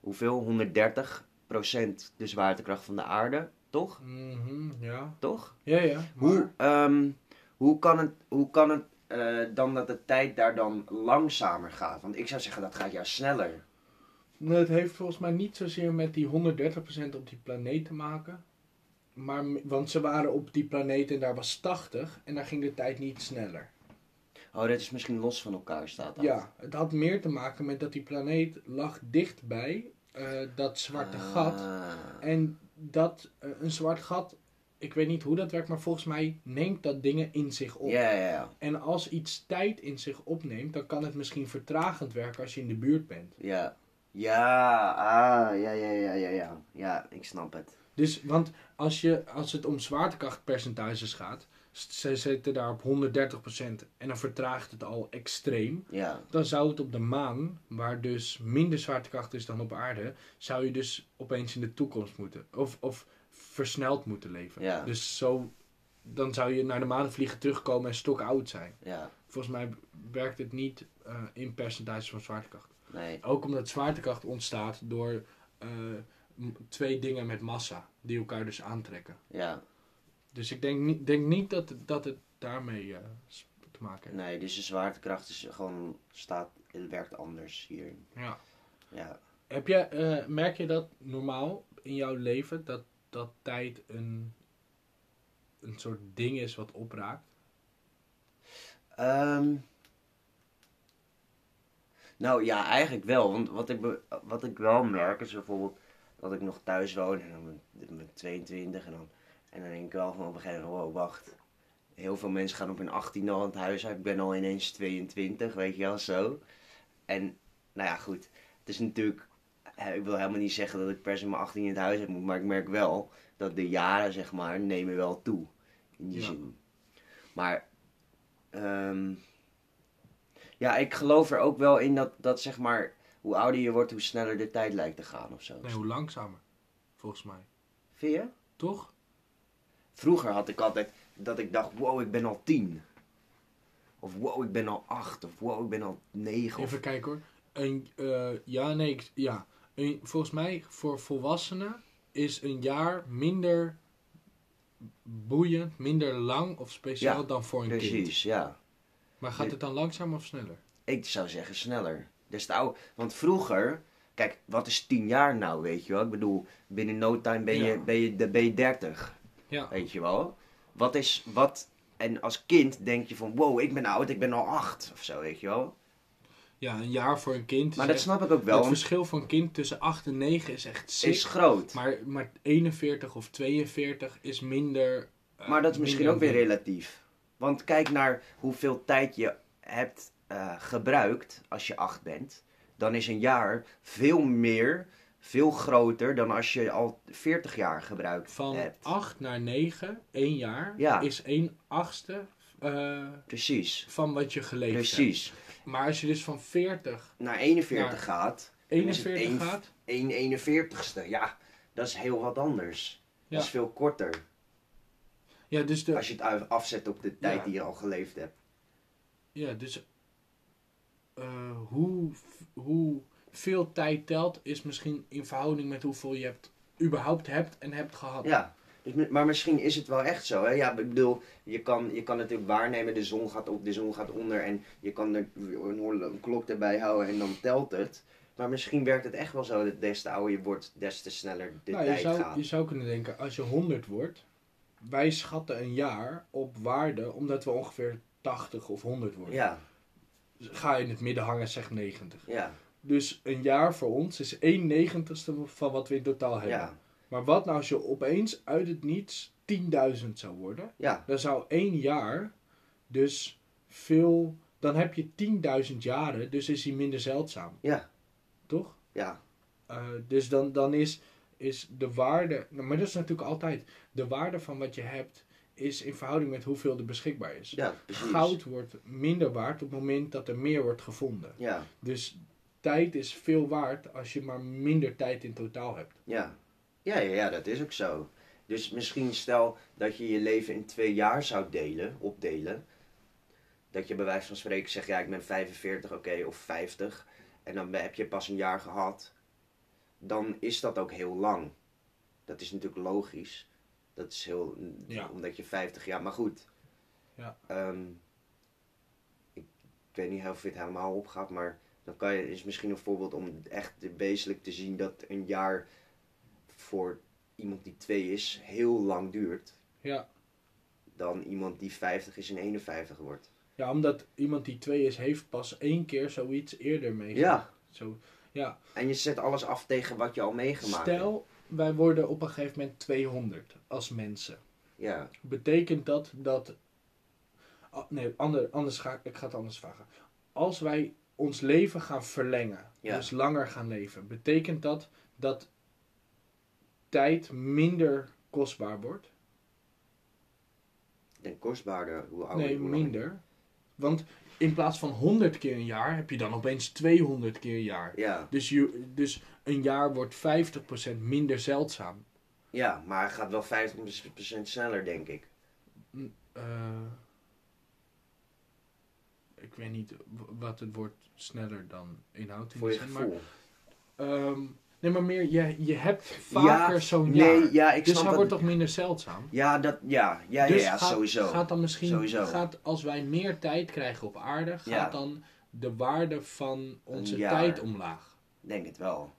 hoeveel? 130% de zwaartekracht van de aarde, toch? Mhm, ja. Toch? Ja, ja. Maar, Hoe, ehm, hoe kan het, hoe kan het eh, dan dat de tijd daar dan langzamer gaat? Want ik zou zeggen dat gaat juist sneller. Het heeft volgens mij niet zozeer met die 130% op die planeet te maken. Maar, want ze waren op die planeet en daar was 80 en daar ging de tijd niet sneller. Oh, dat is misschien los van elkaar staat dat. Ja, het had meer te maken met dat die planeet lag dichtbij eh, dat zwarte gat. Ah. En dat eh, een zwart gat, ik weet niet hoe dat werkt, maar volgens mij neemt dat dingen in zich op. Ja, ja, ja. En als iets tijd in zich opneemt, dan kan het misschien vertragend werken als je in de buurt bent. Ja. Ja, ah, ja, ja, ja, ja, ja. Ja, ik snap het. Dus, want als, je, als het om zwaartekrachtpercentages gaat, ze zitten daar op 130% en dan vertraagt het al extreem. Ja, Dan zou het op de maan, waar dus minder zwaartekracht is dan op aarde, zou je dus opeens in de toekomst moeten. Of, of versneld moeten leven. Ja. Dus zo, dan zou je naar de maan vliegen, terugkomen en stok oud zijn. ja, Volgens mij werkt het niet eh, in percentages van zwaartekracht. nee. Ook omdat zwaartekracht ontstaat door eh, twee dingen met massa, die elkaar dus aantrekken. Ja, Dus ik denk niet, denk niet dat, het, dat het daarmee eh, te maken heeft. nee, dus de zwaartekracht is gewoon, staat, het werkt anders hier. Ja. Ja. Heb je, eh, merk je dat normaal in jouw leven, dat, dat tijd een, een soort ding is wat opraakt? Ehm, Nou ja, eigenlijk wel. Want wat ik, wat ik wel merk is bijvoorbeeld dat ik nog thuis woon en dan ben ik 22 en dan, en dan denk ik wel van op een gegeven moment, wow, wacht. Heel veel mensen gaan op hun 18 al aan het huis uit. Ik ben al ineens 22, weet je wel, zo. En, nou ja, goed. Het is natuurlijk, ik wil helemaal niet zeggen dat ik per se mijn 18 in het huis heb moet, maar ik merk wel dat de jaren, zeg maar, nemen wel toe. In die Ja. zin. Maar, ehm, ja, ik geloof er ook wel in dat, dat, zeg maar, hoe ouder je wordt, hoe sneller de tijd lijkt te gaan of zo. Nee, hoe langzamer. Volgens mij. Vind je? Toch? Vroeger had ik altijd dat ik dacht, wow, ik ben al tien. Of wow, ik ben al acht. Of wow, ik ben al negen. Of... Even kijken hoor. Een, eh, ja, nee, ik- ja. Een, volgens mij voor volwassenen is een jaar minder boeiend, minder lang of speciaal Ja, dan voor een kind. Precies, ja. Maar gaat het dan langzamer of sneller? Ik zou zeggen sneller. Want vroeger, kijk, wat is tien jaar nou, weet je wel? Ik bedoel, binnen no time ben je, Ja. ben je, ben je dertig, Ja. weet je wel? Wat is, wat... En als kind denk je van, wow, ik ben oud, ik ben al acht. Of zo, weet je wel? Ja, een jaar voor een kind. Maar dat echt- snap ik ook wel, Het verschil van kind tussen 8 en 9 is echt sick. is groot. Maar, maar 41 of 42 is minder. eh, Maar dat is misschien ook weer relatief. Want kijk naar hoeveel tijd je hebt eh, gebruikt als je acht bent. Dan is een jaar veel meer, veel groter dan als je al 40 jaar gebruikt Van hebt. 8 naar 9, één jaar, Ja. is 1 achtste eh, Precies, van wat je geleefd hebt. precies. Maar als je dus van 40 Naar 41 Naar gaat, dan is het 41 één- gaat, 1 41ste. Ja, dat is heel wat anders. Ja. Dat is veel korter. ja, dus, de, Als je het af- afzet op de tijd Ja. die je al geleefd hebt. ja, dus eh, hoe, hoe veel tijd telt, is misschien in verhouding met hoeveel je hebt, überhaupt hebt en hebt gehad. Ja, dus, maar misschien is het wel echt zo. Hè? Ja, ik bedoel, je kan, je kan natuurlijk waarnemen, de zon gaat op, de zon gaat onder en je kan er een, klok erbij houden en dan telt het. Maar misschien werkt het echt wel zo dat des te ouder je wordt, des te sneller de Nou, je, tijd zou, gaat. je zou kunnen denken, als je 100 wordt, wij schatten een jaar op waarde omdat we ongeveer 80 of 100 worden. Ja, Ga in het midden hangen, zeg 90. ja, Dus een jaar voor ons is 1 negentigste van wat we in totaal hebben. ja, Maar wat nou als je opeens uit het niets 10.000 zou worden? ja, Dan zou één jaar dus veel... Dan heb je 10.000 jaren, dus is hij minder zeldzaam. Ja. Toch? ja, Eh, dus dan, dan is, is de waarde... nou, maar dat is natuurlijk altijd... De waarde van wat je hebt is in verhouding met hoeveel er beschikbaar is. ja. Goud wordt minder waard op het moment dat er meer wordt gevonden. Ja, Dus tijd is veel waard als je maar minder tijd in totaal hebt. ja. Ja, ja, ja, dat is ook zo. Dus misschien stel dat je je leven in twee jaar zou delen, opdelen. Dat je bij wijze van spreken zegt, ja, ik ben 45, oké, of 50. En dan heb je pas een jaar gehad. Dan is dat ook heel lang. Dat is natuurlijk logisch. Dat is heel, Ja. omdat je 50 jaar, maar goed. Ja. Ehm, ik, ik weet niet of je het helemaal opgaat, maar dan kan je, is misschien een voorbeeld om echt wezenlijk te zien dat een jaar voor iemand die twee is heel lang duurt. Ja. Dan iemand die 50 is en 51 wordt. Ja, omdat iemand die twee is, heeft pas één keer zoiets eerder meegemaakt. Ja, Zo, ja. en je zet alles af tegen wat je al meegemaakt hebt. Stel, wij worden op een gegeven moment 200 als mensen. Ja, Betekent dat dat... Nee, ander, anders ga ik, ga het anders vragen. Als wij ons leven gaan verlengen, Ja. dus langer gaan leven, betekent dat dat tijd minder kostbaar wordt? denk kostbaarder hoe ouder Nee, hoe minder. Want in plaats van 100 keer een jaar heb je dan opeens 200 keer een jaar. Ja, Dus, je, dus een jaar wordt 50% minder zeldzaam. ja, maar hij gaat wel 50% sneller, denk ik. Eh, ik weet niet wat het woord sneller dan inhoudt. in Voor je die zin, gevoel. Maar, ehm, nee, maar meer, je, je hebt vaker zo'n nee, jaar. ja, ik dus snap hij wordt toch minder zeldzaam? Ja, dat, ja, ja, dus ja, ja gaat, sowieso. Gaat dan misschien, Sowieso. Gaat, als wij meer tijd krijgen op aarde, gaat Ja. dan de waarde van onze tijd omlaag? Denk het wel.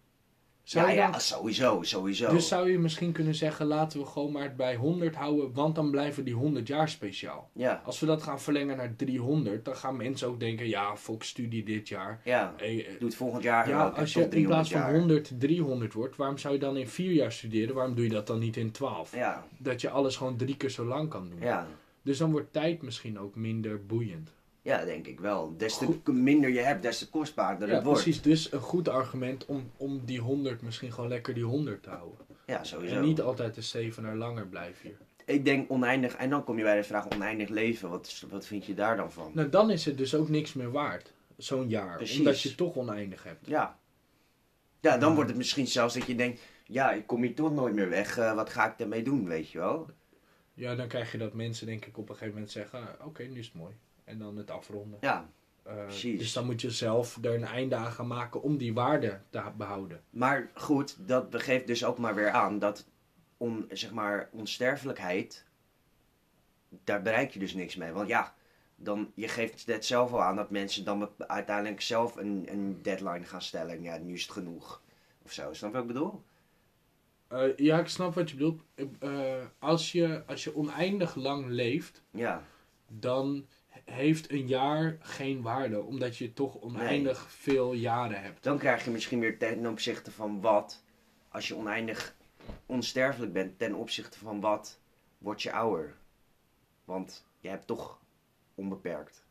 Zou ja, ja, sowieso, sowieso. Dus zou je misschien kunnen zeggen, laten we gewoon maar het bij 100 houden, want dan blijven die 100 jaar speciaal. Ja, Als we dat gaan verlengen naar 300, dan gaan mensen ook denken, ja, Fox studie dit jaar. ja. Hey, eh, Doe het volgend jaar. ja, ook, als je in 300 plaats van jaar. 100 300 wordt, waarom zou je dan in 4 jaar studeren? Waarom doe je dat dan niet in 12? Ja, Dat je alles gewoon drie keer zo lang kan doen. ja. Dus dan wordt tijd misschien ook minder boeiend. Ja, denk ik wel. Des te Goed. minder je hebt, des te kostbaarder Ja, het wordt. precies. Dus een goed argument om, om die 100 misschien gewoon lekker die 100 te houden. Ja, sowieso. En niet altijd de 7 naar langer blijven hier. Ik denk oneindig, en dan kom je bij de vraag oneindig leven. Wat, wat vind je daar dan van? Nou, dan is het dus ook niks meer waard. Zo'n jaar. Precies. Omdat je toch oneindig hebt. Ja. Ja, dan wordt het misschien zelfs dat je denkt, ja, ik kom hier toch nooit meer weg. eh, wat ga ik ermee doen, weet je wel? Ja, dan krijg je dat mensen denk ik op een gegeven moment zeggen... ah, Oké, nu is het mooi. En dan het afronden. Ja, precies. dus dan moet je zelf er een einde aan gaan maken om die waarde te behouden. maar goed, dat geeft dus ook maar weer aan dat on, zeg maar, onsterfelijkheid, daar bereik je dus niks mee. Want ja, dan, je geeft net zelf al aan dat mensen dan uiteindelijk zelf een, een deadline gaan stellen. Ja, nu is het genoeg. Of zo, snap je wat ik bedoel? Eh, ja, ik snap wat je bedoelt. Eh, als, je, als je oneindig lang leeft, Ja, dan heeft een jaar geen waarde. Omdat je toch oneindig veel jaren hebt. dan krijg je misschien weer ten opzichte van wat, als je oneindig onsterfelijk bent, ten opzichte van wat, word je ouder. Want je hebt toch onbeperkt.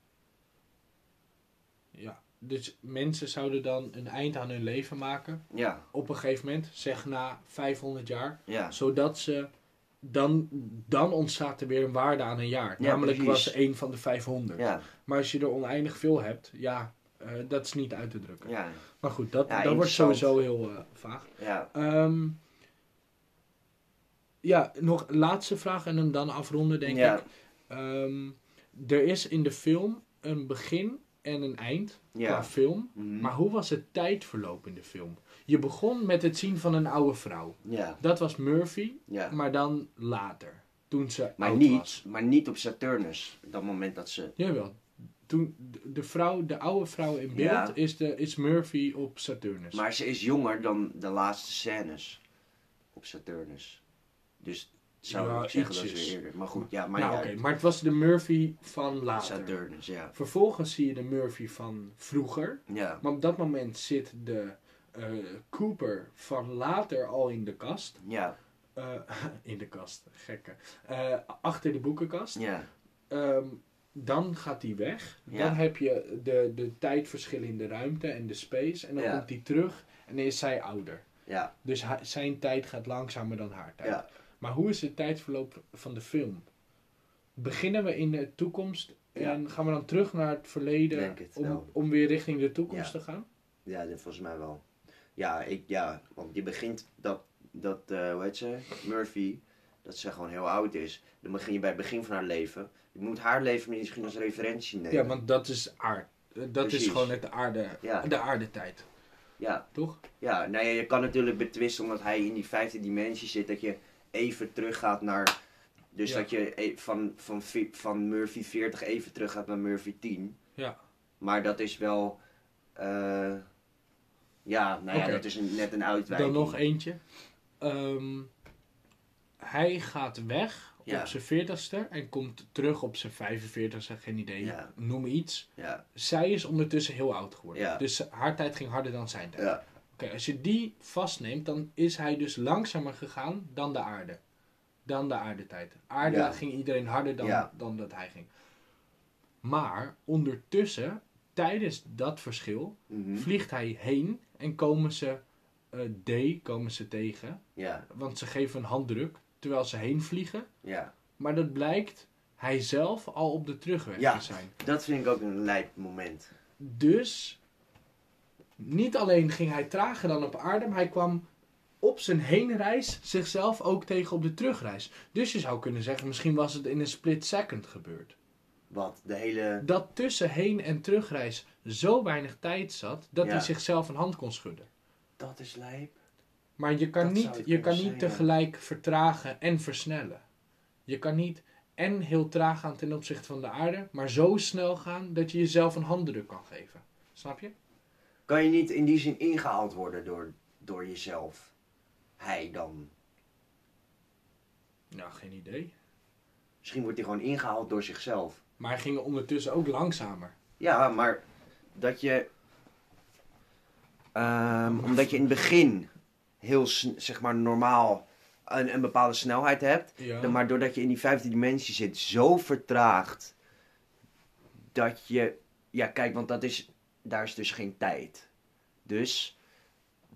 Ja. Dus mensen zouden dan een eind aan hun leven maken. Ja, Op een gegeven moment, zeg na 500 jaar. ja, Zodat ze... Dan, dan ontstaat er weer een waarde aan een jaar. Ja, Namelijk precies. was één van de 500. ja, Maar als je er oneindig veel hebt, ja, eh, dat is niet uit te drukken. ja, Maar goed, dat, dat wordt sowieso heel eh, vaag. ja. Ehm, ja, nog een laatste vraag en hem dan afronden, denk ik. Ehm, er is in de film een begin en een eind Ja. qua film. Mhm. Maar hoe was het tijdverloop in de film? Je begon met het zien van een oude vrouw. Ja, Dat was Murphy, ja. maar dan later. Toen ze Maar niet, was. maar niet op Saturnus. Op dat moment dat ze... Jawel. Toen de- vrouw, de oude vrouw in beeld, is, de, is Murphy op Saturnus. Maar ze is jonger dan de laatste scènes op Saturnus. Dus zou Ja, ik zeggen dat ietsjes. weer eerder. Maar goed, ja, maar nou, maar het was de Murphy van later. Saturnus, ja. Vervolgens zie je de Murphy van vroeger. Ja, Maar op dat moment zit de eh, Cooper van later al in de kast. ja, Eh, in de kast, gekke. Eh, achter de boekenkast. ja, Ehm, dan gaat hij weg. Ja. Dan heb je de, de tijdverschil in de ruimte en de space. En dan Ja. komt hij terug en dan is zij ouder. ja, Dus zijn tijd gaat langzamer dan haar tijd. ja. Maar hoe is het tijdverloop van de film? Beginnen we in de toekomst en gaan we dan terug naar het verleden het om, wel. om weer richting de toekomst Ja. te gaan? Ja, dat volgens mij wel. Ja, ik, ja, want je begint dat, dat eh, hoe heet ze, Murphy, dat ze gewoon heel oud is. Dan begin je bij het begin van haar leven. Je moet haar leven misschien als referentie nemen. Ja, want dat is aard. Dat is gewoon het aarde, Ja. de aardetijd, Ja, toch? ja, nou ja, je kan natuurlijk betwisten omdat hij in die vijfde dimensie zit, dat je even teruggaat naar... Dus Ja. dat je e- van, van, van Murphy 40 even teruggaat naar Murphy 10. Ja. Maar dat is wel... eh, ja, nou ja, dat is een, net een uitwijking. Dan nog eentje. Ehm, hij gaat weg Ja. op zijn 40ste en komt terug op zijn 45ste, geen idee, Ja. noem iets. Ja, Zij is ondertussen heel oud geworden. Ja. Dus haar tijd ging harder dan zijn tijd. Oké, als je die vastneemt, dan is hij dus langzamer gegaan dan de aarde. Dan de aardetijd. Aarde Ja. ging iedereen harder dan, Ja. dan dat hij ging. Maar ondertussen, tijdens dat verschil, mhm, vliegt hij heen en komen ze eh, D komen ze tegen. ja, Want ze geven een handdruk terwijl ze heen vliegen. ja. Maar dat blijkt hij zelf al op de terugweg Ja. te zijn. Dat vind ik ook een lijp moment. Dus niet alleen ging hij trager dan op aarde, maar hij kwam op zijn heenreis zichzelf ook tegen op de terugreis. Dus je zou kunnen zeggen, misschien was het in een split second gebeurd. Wat, de hele... Dat tussen heen en terugreis zo weinig tijd zat, dat Ja. hij zichzelf een hand kon schudden. Dat is lijp. Maar je kan Dat niet, je kan niet ja. tegelijk vertragen en versnellen. Je kan niet en heel traag gaan ten opzichte van de aarde, maar zo snel gaan dat je jezelf een handdruk kan geven. Snap je? Kan je niet in die zin ingehaald worden door door jezelf? Hij dan. Nou, geen idee. Misschien wordt hij gewoon ingehaald door zichzelf. Maar hij ging ondertussen ook langzamer. Ja, maar dat je. ehm, omdat je in het begin heel zeg maar normaal een, een bepaalde snelheid hebt. Ja. dan- Maar doordat je in die vijfde dimensie zit, zo vertraagd. Dat je. Ja, kijk, want dat is. Daar is dus geen tijd. Dus.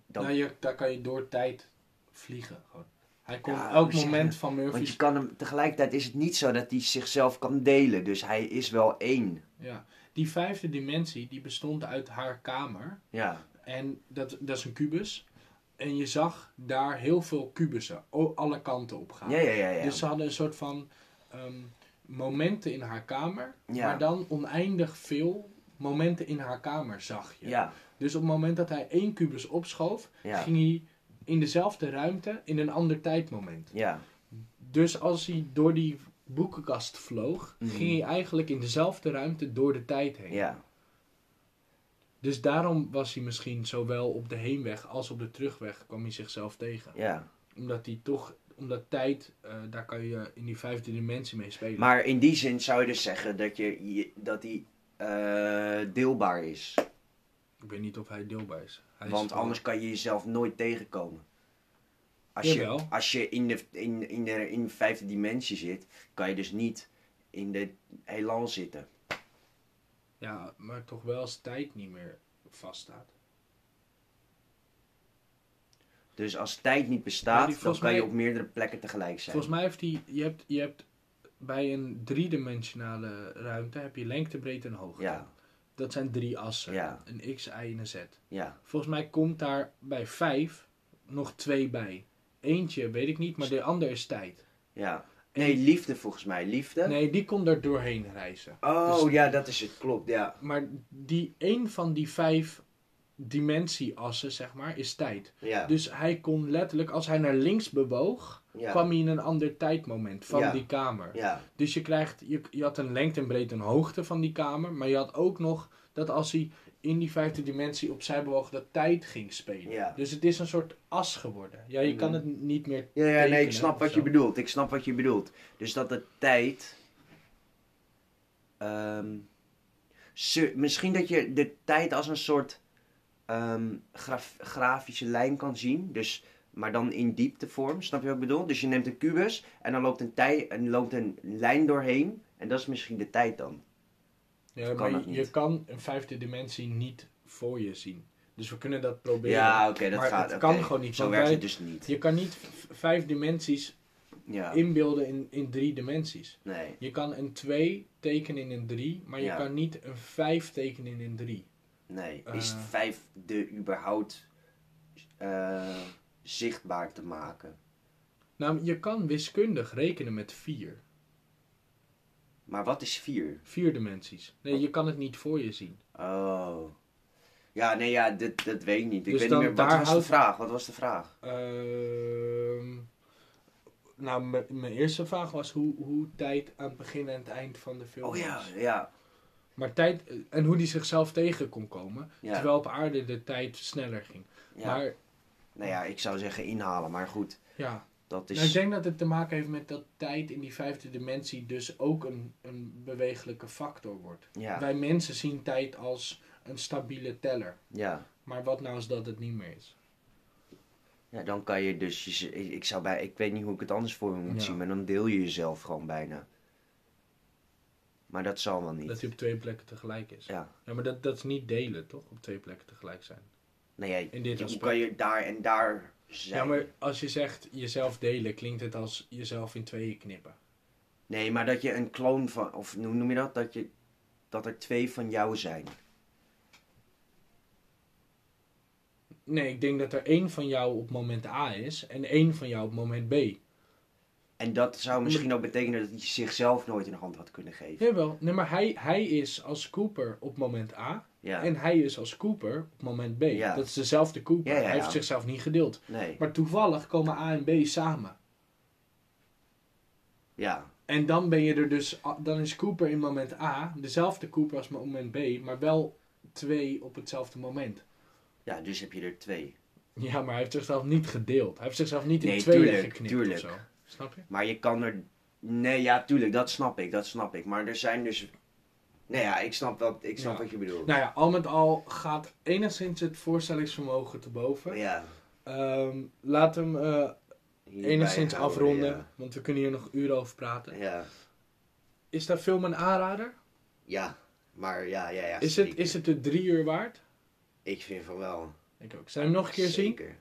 Dan, Nou, je, daar kan je door tijd vliegen. Gewoon. Hij Ja, elk moment van want Murphy's... je kan hem. Tegelijkertijd is het niet zo dat hij zichzelf kan delen. Dus hij is wel één. Ja. Die vijfde dimensie, die bestond uit haar kamer. Ja. En dat, dat is een kubus. En je zag daar heel veel kubussen, alle kanten op gaan. Ja, ja, ja. ja. Dus ze hadden een soort van ehm, momenten in haar kamer, Ja. maar dan oneindig veel momenten in haar kamer zag je. ja. Dus op het moment dat hij één kubus opschoof, Ja. ging hij in dezelfde ruimte in een ander tijdmoment. Ja. Dus als hij door die boekenkast vloog, Mhm. ging hij eigenlijk in dezelfde ruimte door de tijd heen. Ja. Dus daarom was hij misschien zowel op de heenweg als op de terugweg kwam hij zichzelf tegen. Ja. Omdat hij toch, omdat tijd, eh, daar kan je in die vijfde dimensie mee spelen. Maar in die zin zou je dus zeggen dat, je, je- dat die eh, deelbaar is. Ik weet niet of hij deelbaar is. Hij Want anders kan je jezelf nooit tegenkomen. Als je, als je in de, in, in, de, in de vijfde dimensie zit, kan je dus niet in de heelal zitten. Ja, maar toch wel als tijd niet meer vaststaat. Dus als tijd niet Ja, bestaat, die dan kan je op meerdere plekken tegelijk zijn. Volgens mij heeft hij, je hebt, je hebt bij een driedimensionale ruimte heb je lengte, breedte en hoogte. Ja. Dat zijn drie assen. Ja. Een x, y en een z. Ja. Volgens mij komt daar bij vijf nog twee bij. Eentje weet ik niet, maar de ander is tijd. ja. Nee, liefde volgens mij. Liefde. Nee, die kon er doorheen reizen. Oh Dus- ja, dat is het. Klopt, ja. Maar die één van die vijf dimensieassen, zeg maar, is tijd. Ja. Dus hij kon letterlijk, als hij naar links bewoog, ja. kwam hij in een ander tijdmoment van Ja. die kamer. Dus je krijgt, je, je had een lengte en breedte en hoogte van die kamer, maar je had ook nog dat als hij in die vijfde dimensie opzij bewoog, dat tijd ging spelen. Dus het is een soort as geworden. Ja, je kan Mhm. het niet meer. Ja, ja, nee, ik snap wat zo. je bedoelt. Ik snap wat je bedoelt. Dus dat de tijd. ehm, misschien dat je de tijd als een soort ehm, graf- grafische lijn kan zien. Dus, maar dan in dieptevorm. Snap je wat ik bedoel? Dus je neemt een kubus en dan loopt een, tij, en loopt een lijn doorheen. En dat is misschien de tijd dan. Ja, maar je, kan een vijfde dimensie niet voor je zien. Dus we kunnen dat proberen. Ja, oké, dat Maar gaat. het kan gewoon niet, Zo werkt het dus niet. Je kan niet vijf dimensies Ja. inbeelden in, in drie dimensies. Nee. Je kan een 2 tekenen in een 3, maar je Ja. kan niet een 5 tekenen in een 3. Nee. Is Eh. vijf de überhaupt eh, zichtbaar te maken? Nou, je kan wiskundig rekenen met 4. Maar wat is vier? Vier dimensies. Nee, je kan het niet voor je zien. Oh. Ja, nee, ja, dat, dat weet ik niet. Ik Dus weet niet meer. Wat was de vraag? Wat was de vraag? Ehm, nou, mijn eerste vraag was hoe, hoe tijd aan het begin en het eind van de film Oh ja, ja. Maar tijd, en hoe die zichzelf tegen kon komen. Ja. Terwijl op aarde de tijd sneller ging. ja. Maar Nou ja, ik zou zeggen inhalen, maar goed. ja, Dat is... Nou, ik denk dat het te maken heeft met dat tijd in die vijfde dimensie dus ook een, een bewegelijke factor wordt. Ja, Wij mensen zien tijd als een stabiele teller. ja. Maar wat nou als dat het niet meer is? ja, dan kan je dus... Ik, ik zou bij... Ik weet niet hoe ik het anders voor me moet Ja. zien, maar dan deel je jezelf gewoon bijna. Maar dat zal wel niet. Dat hij op twee plekken tegelijk is. Ja. Ja, maar dat, dat is niet delen, toch? Op twee plekken tegelijk zijn. Nee, ja, In dit aspect. kan je daar en daar zijn? Ja, maar als je zegt jezelf delen, klinkt het als jezelf in tweeën knippen. Nee, maar dat je een kloon van... Of hoe noem je dat? Dat, je, dat er twee van jou zijn. Nee, ik denk dat er één van jou op moment A is en één van jou op moment B. En dat zou misschien ook betekenen dat hij zichzelf nooit een hand had kunnen geven. Jawel, nee, maar hij, hij is als Cooper op moment A Ja. en hij is als Cooper op moment B. Ja. Dat is dezelfde Cooper. Ja, Hij heeft zichzelf niet gedeeld. Nee. Maar toevallig komen A en B samen. Ja. En dan ben je er dus, dan is Cooper in moment A dezelfde Cooper als moment B, maar wel twee op hetzelfde moment. Ja, dus heb je er twee. Ja, maar hij heeft zichzelf niet gedeeld. Hij heeft zichzelf niet in Nee, tweeën tuurlijk, geknipt tuurlijk. of zo. Snap je? Maar je kan er. Nee, ja, tuurlijk, dat snap ik, dat snap ik. Maar er zijn dus. Nee, ja, ik snap, wat, ik snap Ja. wat je bedoelt. Nou ja, al met al gaat enigszins het voorstellingsvermogen te boven. ja, Ehm, laat hem eh, enigszins houden, afronden, want we kunnen hier nog uren over praten. ja. Is dat film een aanrader? Ja, maar ja, ja, ja. Is het, is het de drie uur waard? Ik vind van wel. Ik ook. Zou je hem nog een keer zien? Zeker.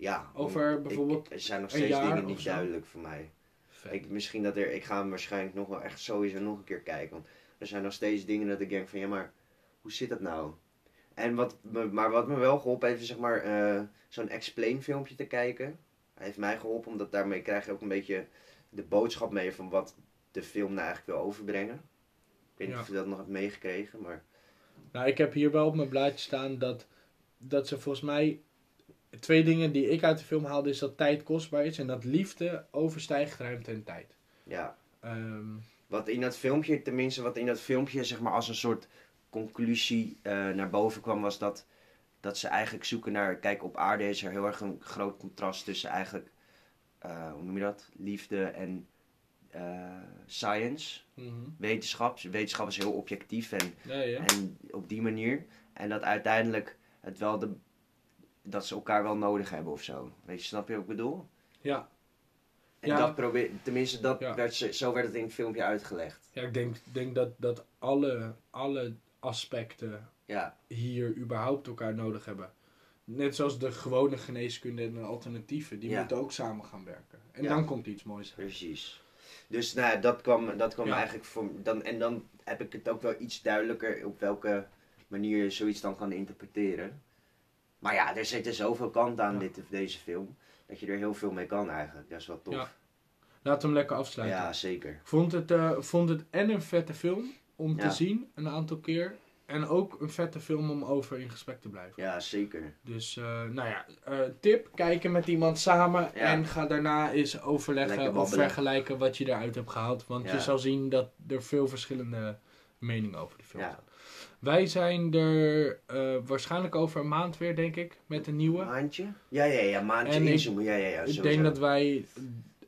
Ja. Over bijvoorbeeld er zijn nog steeds dingen niet duidelijk voor mij. Vet. Ik, misschien dat er, ik ga hem waarschijnlijk nog wel echt sowieso nog een keer kijken. Want er zijn nog steeds dingen dat ik denk van ja, maar hoe zit dat nou? En wat me, maar wat me wel geholpen heeft, is zeg maar eh, zo'n explain filmpje te kijken. Hij heeft mij geholpen, omdat daarmee krijg je ook een beetje de boodschap mee van wat de film nou eigenlijk wil overbrengen. Ik weet niet Ja. of je dat nog hebt meegekregen, maar Nou, ik heb hier wel op mijn blaadje staan dat, dat ze volgens mij... Twee dingen die ik uit de film haalde is dat tijd kostbaar is en dat liefde overstijgt ruimte en tijd. ja. Ehm, Wat in dat filmpje, tenminste wat in dat filmpje zeg maar als een soort conclusie eh, naar boven kwam, was dat, dat ze eigenlijk zoeken naar, kijk op aarde is er heel erg een groot contrast tussen eigenlijk, eh, hoe noem je dat, liefde en eh, science, mhm. wetenschap. Wetenschap is heel objectief en, Ja, ja. en op die manier. En dat uiteindelijk het wel de, dat ze elkaar wel nodig hebben of zo. Weet je, snap je wat ik bedoel? Ja. En Ja. dat probeer, tenminste dat Ja. werd, zo werd het in het filmpje uitgelegd. Ja, ik denk, denk dat, dat alle, alle aspecten Ja. hier überhaupt elkaar nodig hebben. Net zoals de gewone geneeskunde en de alternatieven, die moeten ook samen gaan werken. En dan komt iets moois. Precies. Dus nou, dat kwam, dat kwam eigenlijk voor. Dan, en dan heb ik het ook wel iets duidelijker op welke manier je zoiets dan kan interpreteren. Maar ja, er zitten zoveel kanten aan Ja. dit, deze film. Dat je er heel veel mee kan eigenlijk. Dat is wel tof. Ja, Ja, Laat hem lekker afsluiten. zeker. Ik vond het, eh, vond het en een vette film om Ja. te zien, een aantal keer. En ook een vette film om over in gesprek te blijven. Ja, zeker. Dus, eh, nou ja, eh, tip, kijken met iemand samen. Ja. En ga daarna eens overleggen of vergelijken wat je eruit hebt gehaald. Want Ja. je zal zien dat er veel verschillende meningen over de film Ja. zijn. Wij zijn er eh, waarschijnlijk over een maand weer, denk ik, met een nieuwe. Maandje? Ja, ja, ja. Maandje En ik- inzoomen. Ja, ja, ja. ik denk dat wij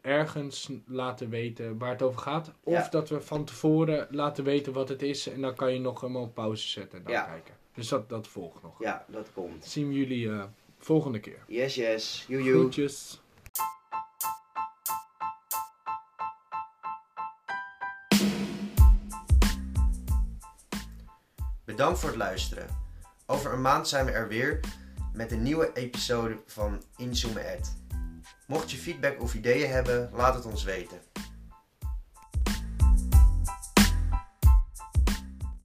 ergens laten weten waar het over gaat. Of Ja. dat we van tevoren laten weten wat het is. En dan kan je nog helemaal op pauze zetten en dan Ja. kijken. Dus dat, dat volgt nog. Ja, dat komt. Zien we jullie eh, volgende keer. Yes, yes. Joejoe. Groetjes. Bedankt voor het luisteren. Over een maand zijn we er weer met een nieuwe episode van Inzoomen Ed. Mocht je feedback of ideeën hebben, laat het ons weten.